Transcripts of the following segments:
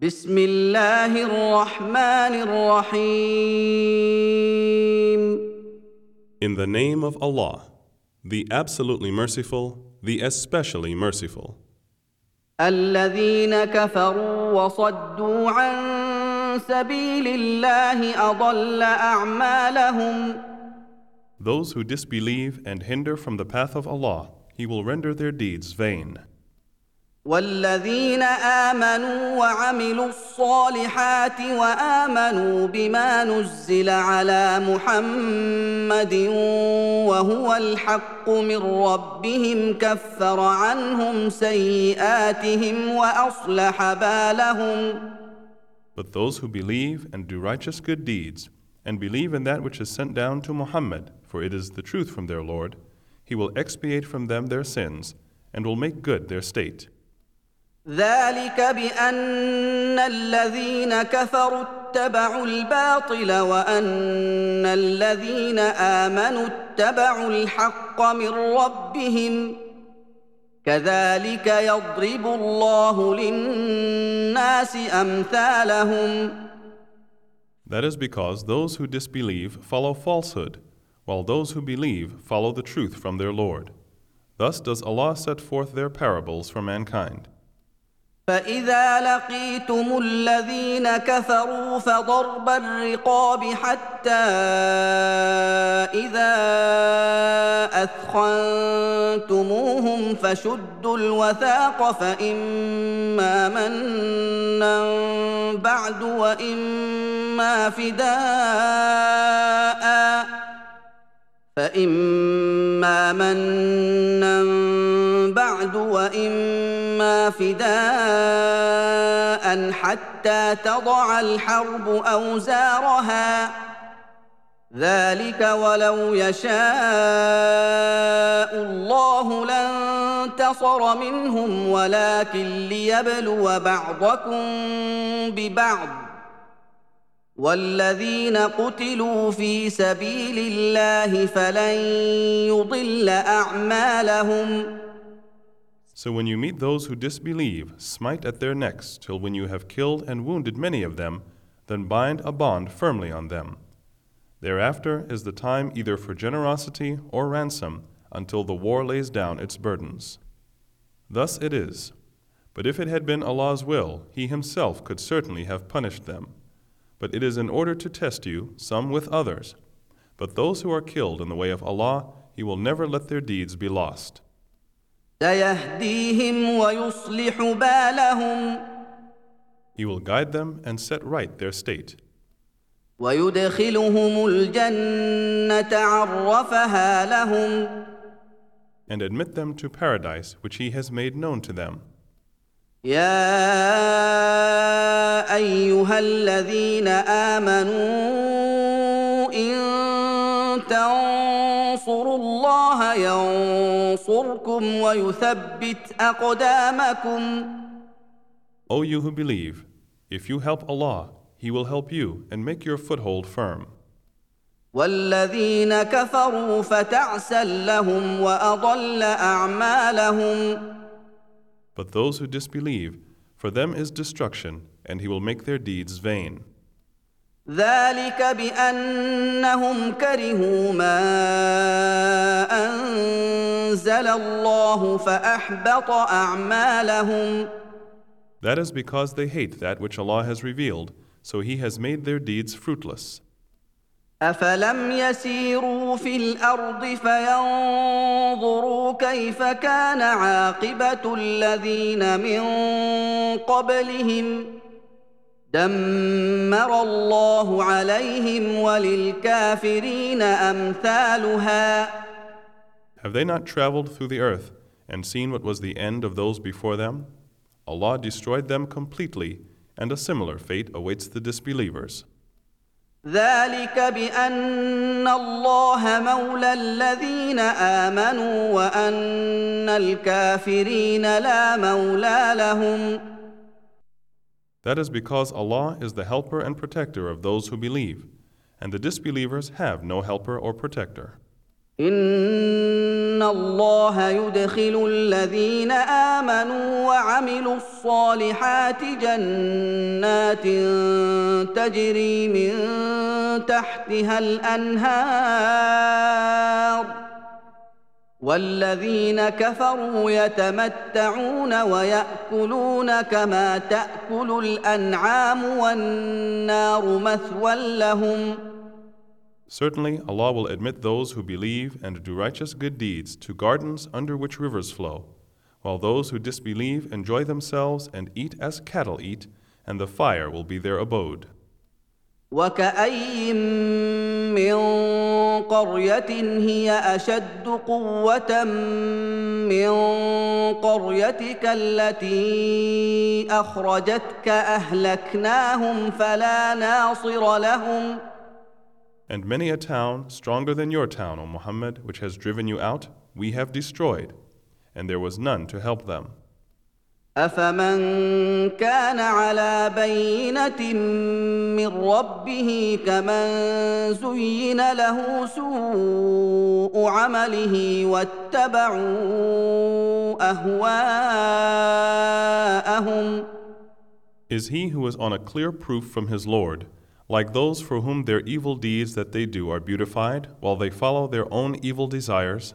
بسم الله الرحمن الرحيم In the name of Allah, the absolutely merciful, the especially merciful. الذين كفروا وصدوا عن سبيل الله أضل أعمالهم Those who disbelieve and hinder from the path of Allah, He will render their deeds vain. والذين آمنوا وعملوا الصالحات وآمنوا بما نزل على محمد وهو الحق من ربهم كفر عنهم سيئاتهم وأصلح بالهم But those who believe and do righteous good deeds, and believe in that which is sent down to Muhammad, for it is the truth from their Lord, He will expiate from them their sins, and will make good their state. ذلك بان الذين كفروا اتبعوا الباطل وان الذين امنوا اتبعوا الحق من ربهم كذلك يضرب الله للناس امثالهم That is because those who disbelieve follow falsehood, while those who believe follow the truth from their Lord. Thus does Allah set forth their parables for mankind. فإذا لقيتم الذين كفروا فضرب الرقاب حتى إذا أثخنتموهم فشدوا الوثاق فإما منا بعد وإما فداء فإما منا بعد وإما فداء حتى تضع الحرب أوزارها. ذلك ولو يشاء الله لانتصر منهم ولكن ليبلو بعضكم ببعض. والذين قتلوا في سبيل الله فلن يضل أعمالهم. So when you meet those who disbelieve, smite at their necks till when you have killed and wounded many of them, then bind a bond firmly on them. Thereafter is the time either for generosity or ransom until the war lays down its burdens. Thus it is. But if it had been Allah's will, He Himself could certainly have punished them. But it is in order to test you, some with others. But those who are killed in the way of Allah, He will never let their deeds be lost. سيهديهم ويصلح بالهم He will guide them and set right their state. ويدخلهم الجنه عرفها لهم and admit them to paradise which he has made known to them. يا ايها الذين امنوا تنصروا الله ينصركم ويثبت اقدامكم O you who believe, if you help Allah, He will help you and make your foothold firm. والذين كفروا فتعسا لهم واضل اعمالهم But those who disbelieve, for them is destruction, and He will make their deeds vain. ذلك بأنهم كرهوا ما أنزل الله فأحبط أعمالهم That is because they hate that which Allah has revealed, so He has made their deeds fruitless. افلم يسيروا في الأرض فينظروا كيف كان عاقبه الذين من قبلهم دمر الله عليهم وللكافرين امثالها Have they not traveled through the earth and seen what was the end of those before them? Allah destroyed them completely, and a similar fate awaits the disbelievers. ذلك بان الله مولى الذين امنوا وان الكافرين لا مولى لهم That is because Allah is the helper and protector of those who believe, and the disbelievers have no helper or protector. ان ان الله يدخل الذين امنوا وعملوا الصالحات جنات تجري من تحتها الانهار والذين كفروا يتمتعون وياكلون كما تاكل الانعام والنار مثوى لهم Certainly, Allah will admit those who believe and do righteous good deeds to gardens under which rivers flow, while those who disbelieve enjoy themselves and eat as cattle eat, and the fire will be their abode. وكأي من قرية هي أشد قوة من قريتك التي أخرجتك أهلكناهم فلا ناصر لهم ۖ And many a town, stronger than your town, O Muhammad, which has driven you out, we have destroyed, and there was none to help them. أفمن كان على بينة من ربه كمن زين له سوء عمله واتبعوا أهواءهم Is he who is on a clear proof from his Lord like those for whom their evil deeds that they do are beautified, while they follow their own evil desires.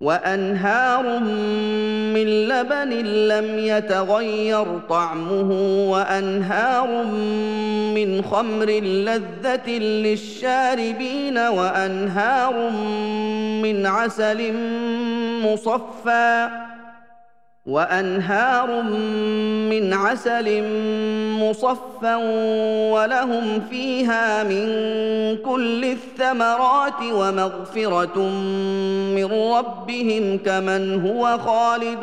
وأنهار من لبن لم يتغير طعمه وأنهار من خمر لذة للشاربين وأنهار من عسل مصفى. وأنهار من عسل مصفى ولهم فيها من كل الثمرات ومغفرة من ربهم كمن هو خالد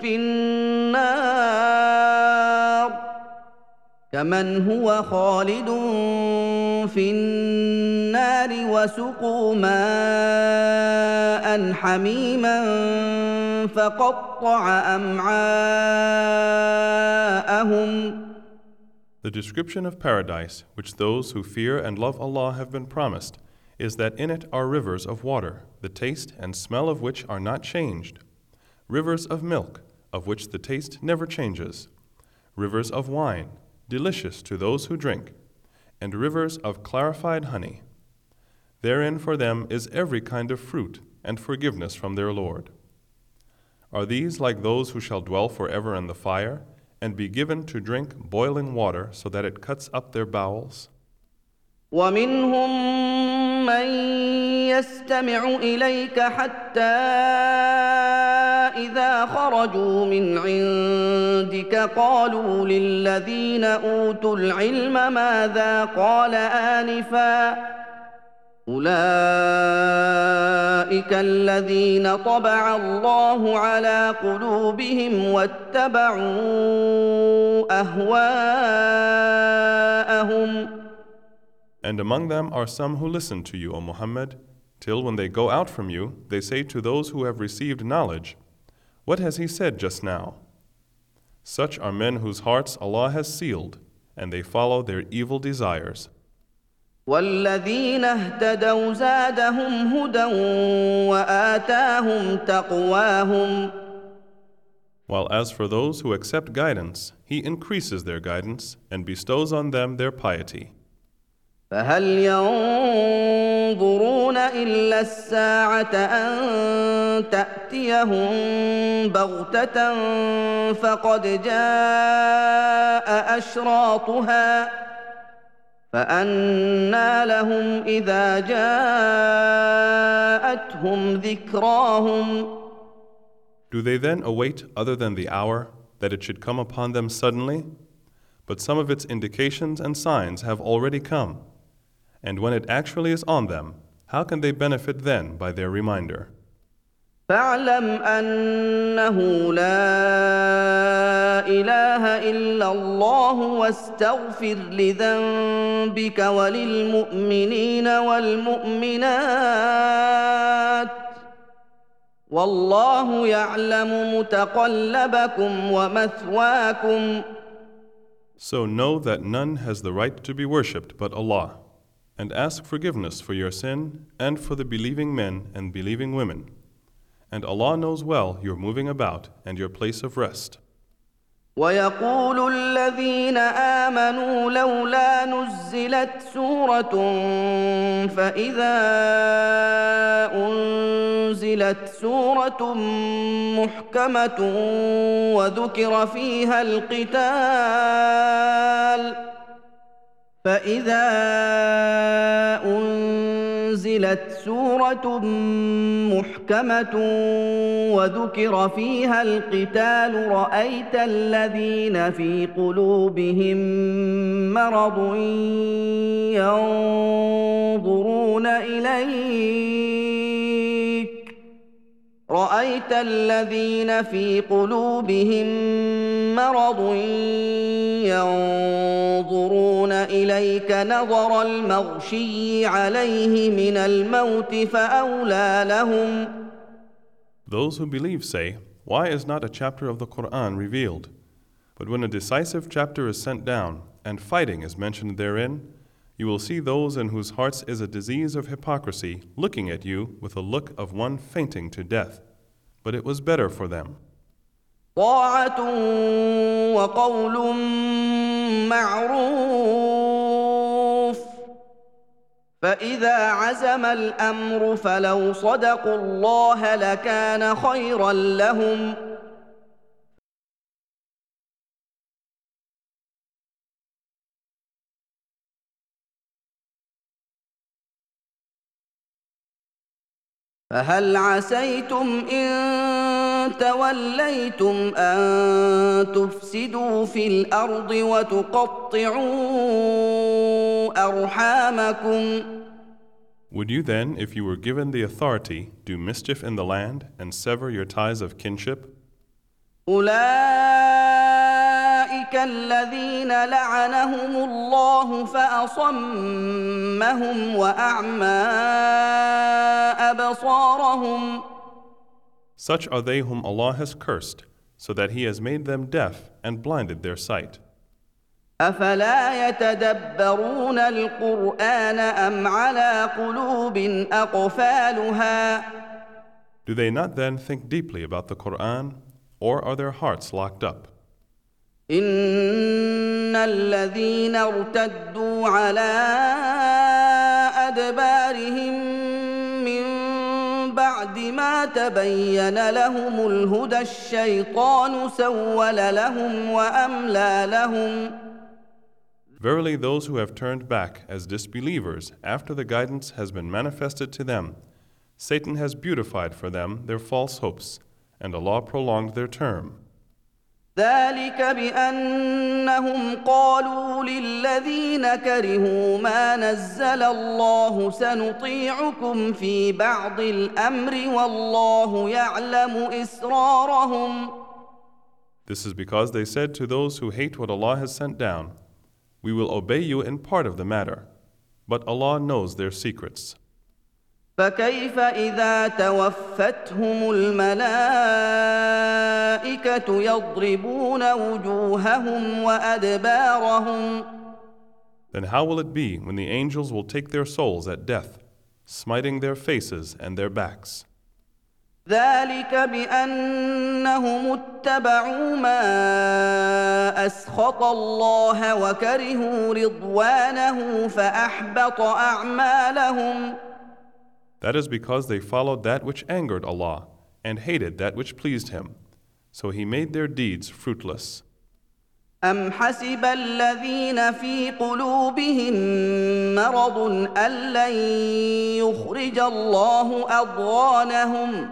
في النار كمن هو خالد في النار وسقوا ماء حميما فقطع امعاءهم The description of paradise, which those who fear and love Allah have been promised, is that in it are rivers of water, the taste and smell of which are not changed, rivers of milk, of which the taste never changes, rivers of wine, delicious to those who drink, and rivers of clarified honey. Therein for them is every kind of fruit and forgiveness from their Lord. Are these like those who shall dwell forever in the fire, and be given to drink boiling water so that it cuts up their bowels? ومنهم من يستمع اليك حتى اذا خرجوا من عندك قالوا للذين اوتوا العلم ماذا قال انفا اولئك الذين طبع الله على قلوبهم واتبعوا اهواءهم And among them are some who listen to you, O Muhammad, till when they go out from you, they say to those who have received knowledge, What has he said just now? Such are men whose hearts Allah has sealed, and they follow their evil desires. والذين اهتدوا زادهم هدى وآتاهم تقواهم While as for those who accept guidance, He increases their guidance and bestows on them their piety. فهل ينظرون الا الساعة ان تاتيهم بغته فقد جاء اشراطها فانى لهم اذا جاءتهم ذكراهم Do they then await other than the hour that it should come upon them suddenly? But some of its indications and signs have already come. And when it actually is on them, how can they benefit then by their reminder? فاعلم انه لا اله الا الله واستغفر لذنبك وللمؤمنين والمؤمنات والله يعلم متقلبكم ومثواكم So know that none has the right to be worshipped but Allah, and ask forgiveness for your sin and for the believing men and believing women. And Allah knows well your moving about and your place of rest. ويقول الذين امنوا لولا نزلت سوره فاذا انزلت سوره محكمه وذكر فيها القتال فاذا أنزلت سورة محكمة وذكر فيها القتال رأيت الذين في قلوبهم مرض ينظرون إليك. رأيت الذين في قلوبهم مرض ينظرون اليك نظر المغشي عليه من الموت فاولى لهم Those who believe say, Why is not a chapter of the Quran revealed? But when a decisive chapter is sent down, and fighting is mentioned therein, you will see those in whose hearts is a disease of hypocrisy looking at you with a look of one fainting to death. But it was better for them. طاعة وقول معروف. فإذا عزم الأمر فلو صدقوا الله لكان خيرا لهم. فهل عسيتم إن توليتم ان تفسدوا في الأرض وتقطعوا ارحامكم Would you then, if you were given the authority, do mischief in the land and sever your ties of kinship? اولئك الذين لعنهم الله فاصمهم واعمى ابصارهم Such are they whom Allah has cursed, so that He has made them deaf and blinded their sight. افلا يتدبرون القران ام على قلوب اقفالها Do they not then think deeply about the Quran, or are their hearts locked up? ان الذين ارتدوا على ادبارهم من بعد ما تبين لهم الهدى الشيطان سول لهم واملى لهم Verily, those who have turned back as disbelievers after the guidance has been manifested to them, Satan has beautified for them their false hopes, and Allah prolonged their term. ذلك بانهم قالوا للذين كرهوا ما نزل الله سنطيعكم في بعض الامر والله يعلم اسرارهم This is because they said to those who hate what Allah has sent down, We will obey you in part of the matter, but Allah knows their secrets. فكيف إذا توفتهم الملائكة يضربون وجوههم وأدبارهم Then how will it be when the angels will take their souls at death, smiting their faces and their backs? ذلك بأنهم اتبعوا ما أسخط الله وكرهوا رضوانه فأحبط أعمالهم That is because they followed that which angered Allah and hated that which pleased Him. So He made their deeds fruitless. أم حسب الذين في قلوبهم مرض أن لن يخرج الله أضغانهم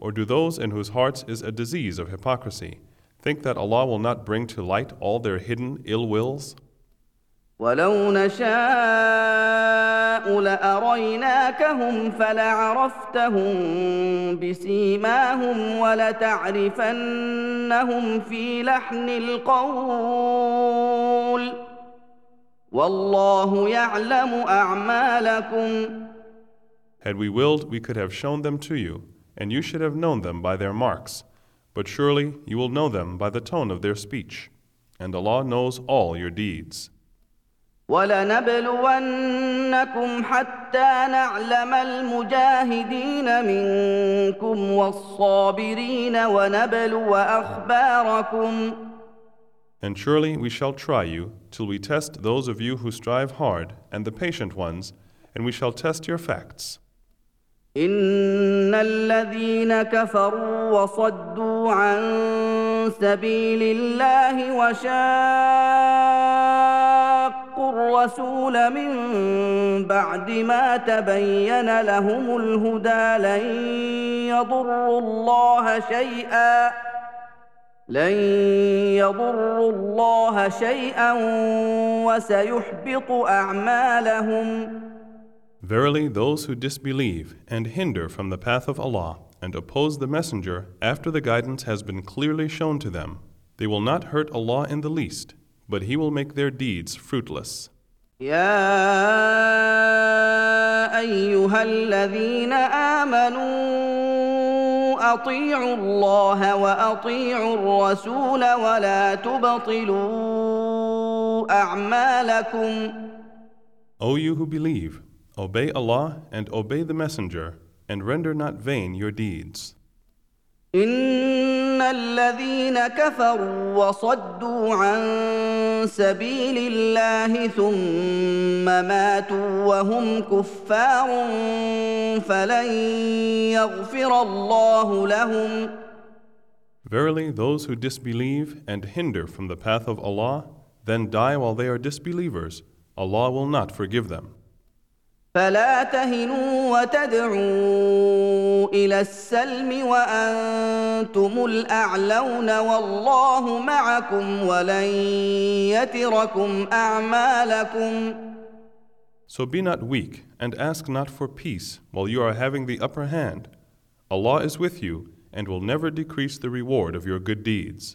Or do those in whose hearts is a disease of hypocrisy think that Allah will not bring to light all their hidden ill wills? ولو نشاء لاريناكهم فلعرفتهم بسيماهم ولتعرفنهم في لحن القول والله يعلم اعمالكم Had we willed, we could have shown them to you, and you should have known them by their marks. But surely you will know them by the tone of their speech. And Allah knows all your deeds. ولنبلونكم حتى نعلم المجاهدين منكم والصابرين ونبلو اخباركم And surely we shall try you till we test those of you who strive hard and the patient ones, and we shall test your facts. ان الذين كفروا وصدوا عن سبيل الله وشاقوا الرسول من بعد ما تبين لهم الهدى لن يضروا الله شيئا لن يضروا الله شيئا وسيحبط اعمالهم Verily, those who disbelieve and hinder from the path of Allah and oppose the Messenger after the guidance has been clearly shown to them, they will not hurt Allah in the least, but He will make their deeds fruitless. يا ايها الذين امنوا اطيعوا الله واطيعوا الرسول ولا تبطلوا اعمالكم O you who believe, obey Allah and obey the Messenger, and render not vain your deeds. ان الذين كفروا وصدوا عن سبيل الله ثم ماتوا وهم كفار فلن يغفر الله لهم Verily, those who disbelieve and hinder from the path of Allah, then die while they are disbelievers, Allah will not forgive them. فلا تهنوا وتدعوا الى السلم وانتم الاعلون والله معكم ولن يتركم اعمالكم So be not weak, and ask not for peace while you are having the upper hand. Allah is with you, and will never decrease the reward of your good deeds.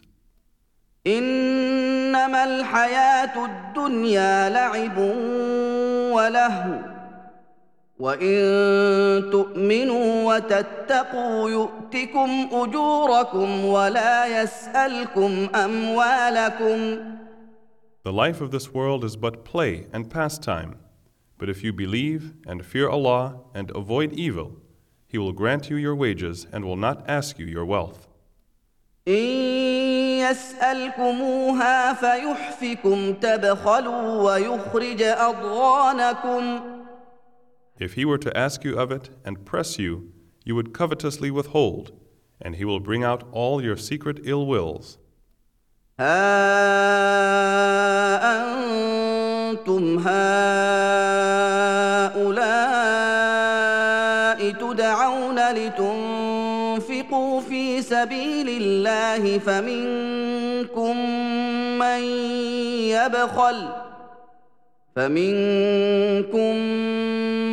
انما الحياه الدنيا لعب ولهو وان تؤمنوا وتتقوا يؤتكم اجوركم ولا يسالكم اموالكم The life of this world is but play and pastime. But if you believe and fear Allah and avoid evil, He will grant you your wages and will not ask you your wealth. فيحفكم تبخلوا ويخرج اضغانكم If He were to ask you of it and press you, you would covetously withhold, and He will bring out all your secret ill wills. ها انتم هؤلاء تدعون لتنفقوا في سبيل الله فمنكم من يبخل فمنكم من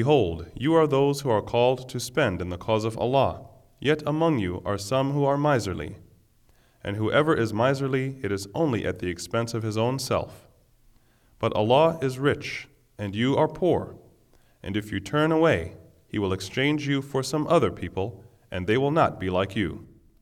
Behold, you are those who are called to spend in the cause of Allah, yet among you are some who are miserly. And whoever is miserly, it is only at the expense of his own self. But Allah is rich, and you are poor. And if you turn away, He will exchange you for some other people, and they will not be like you.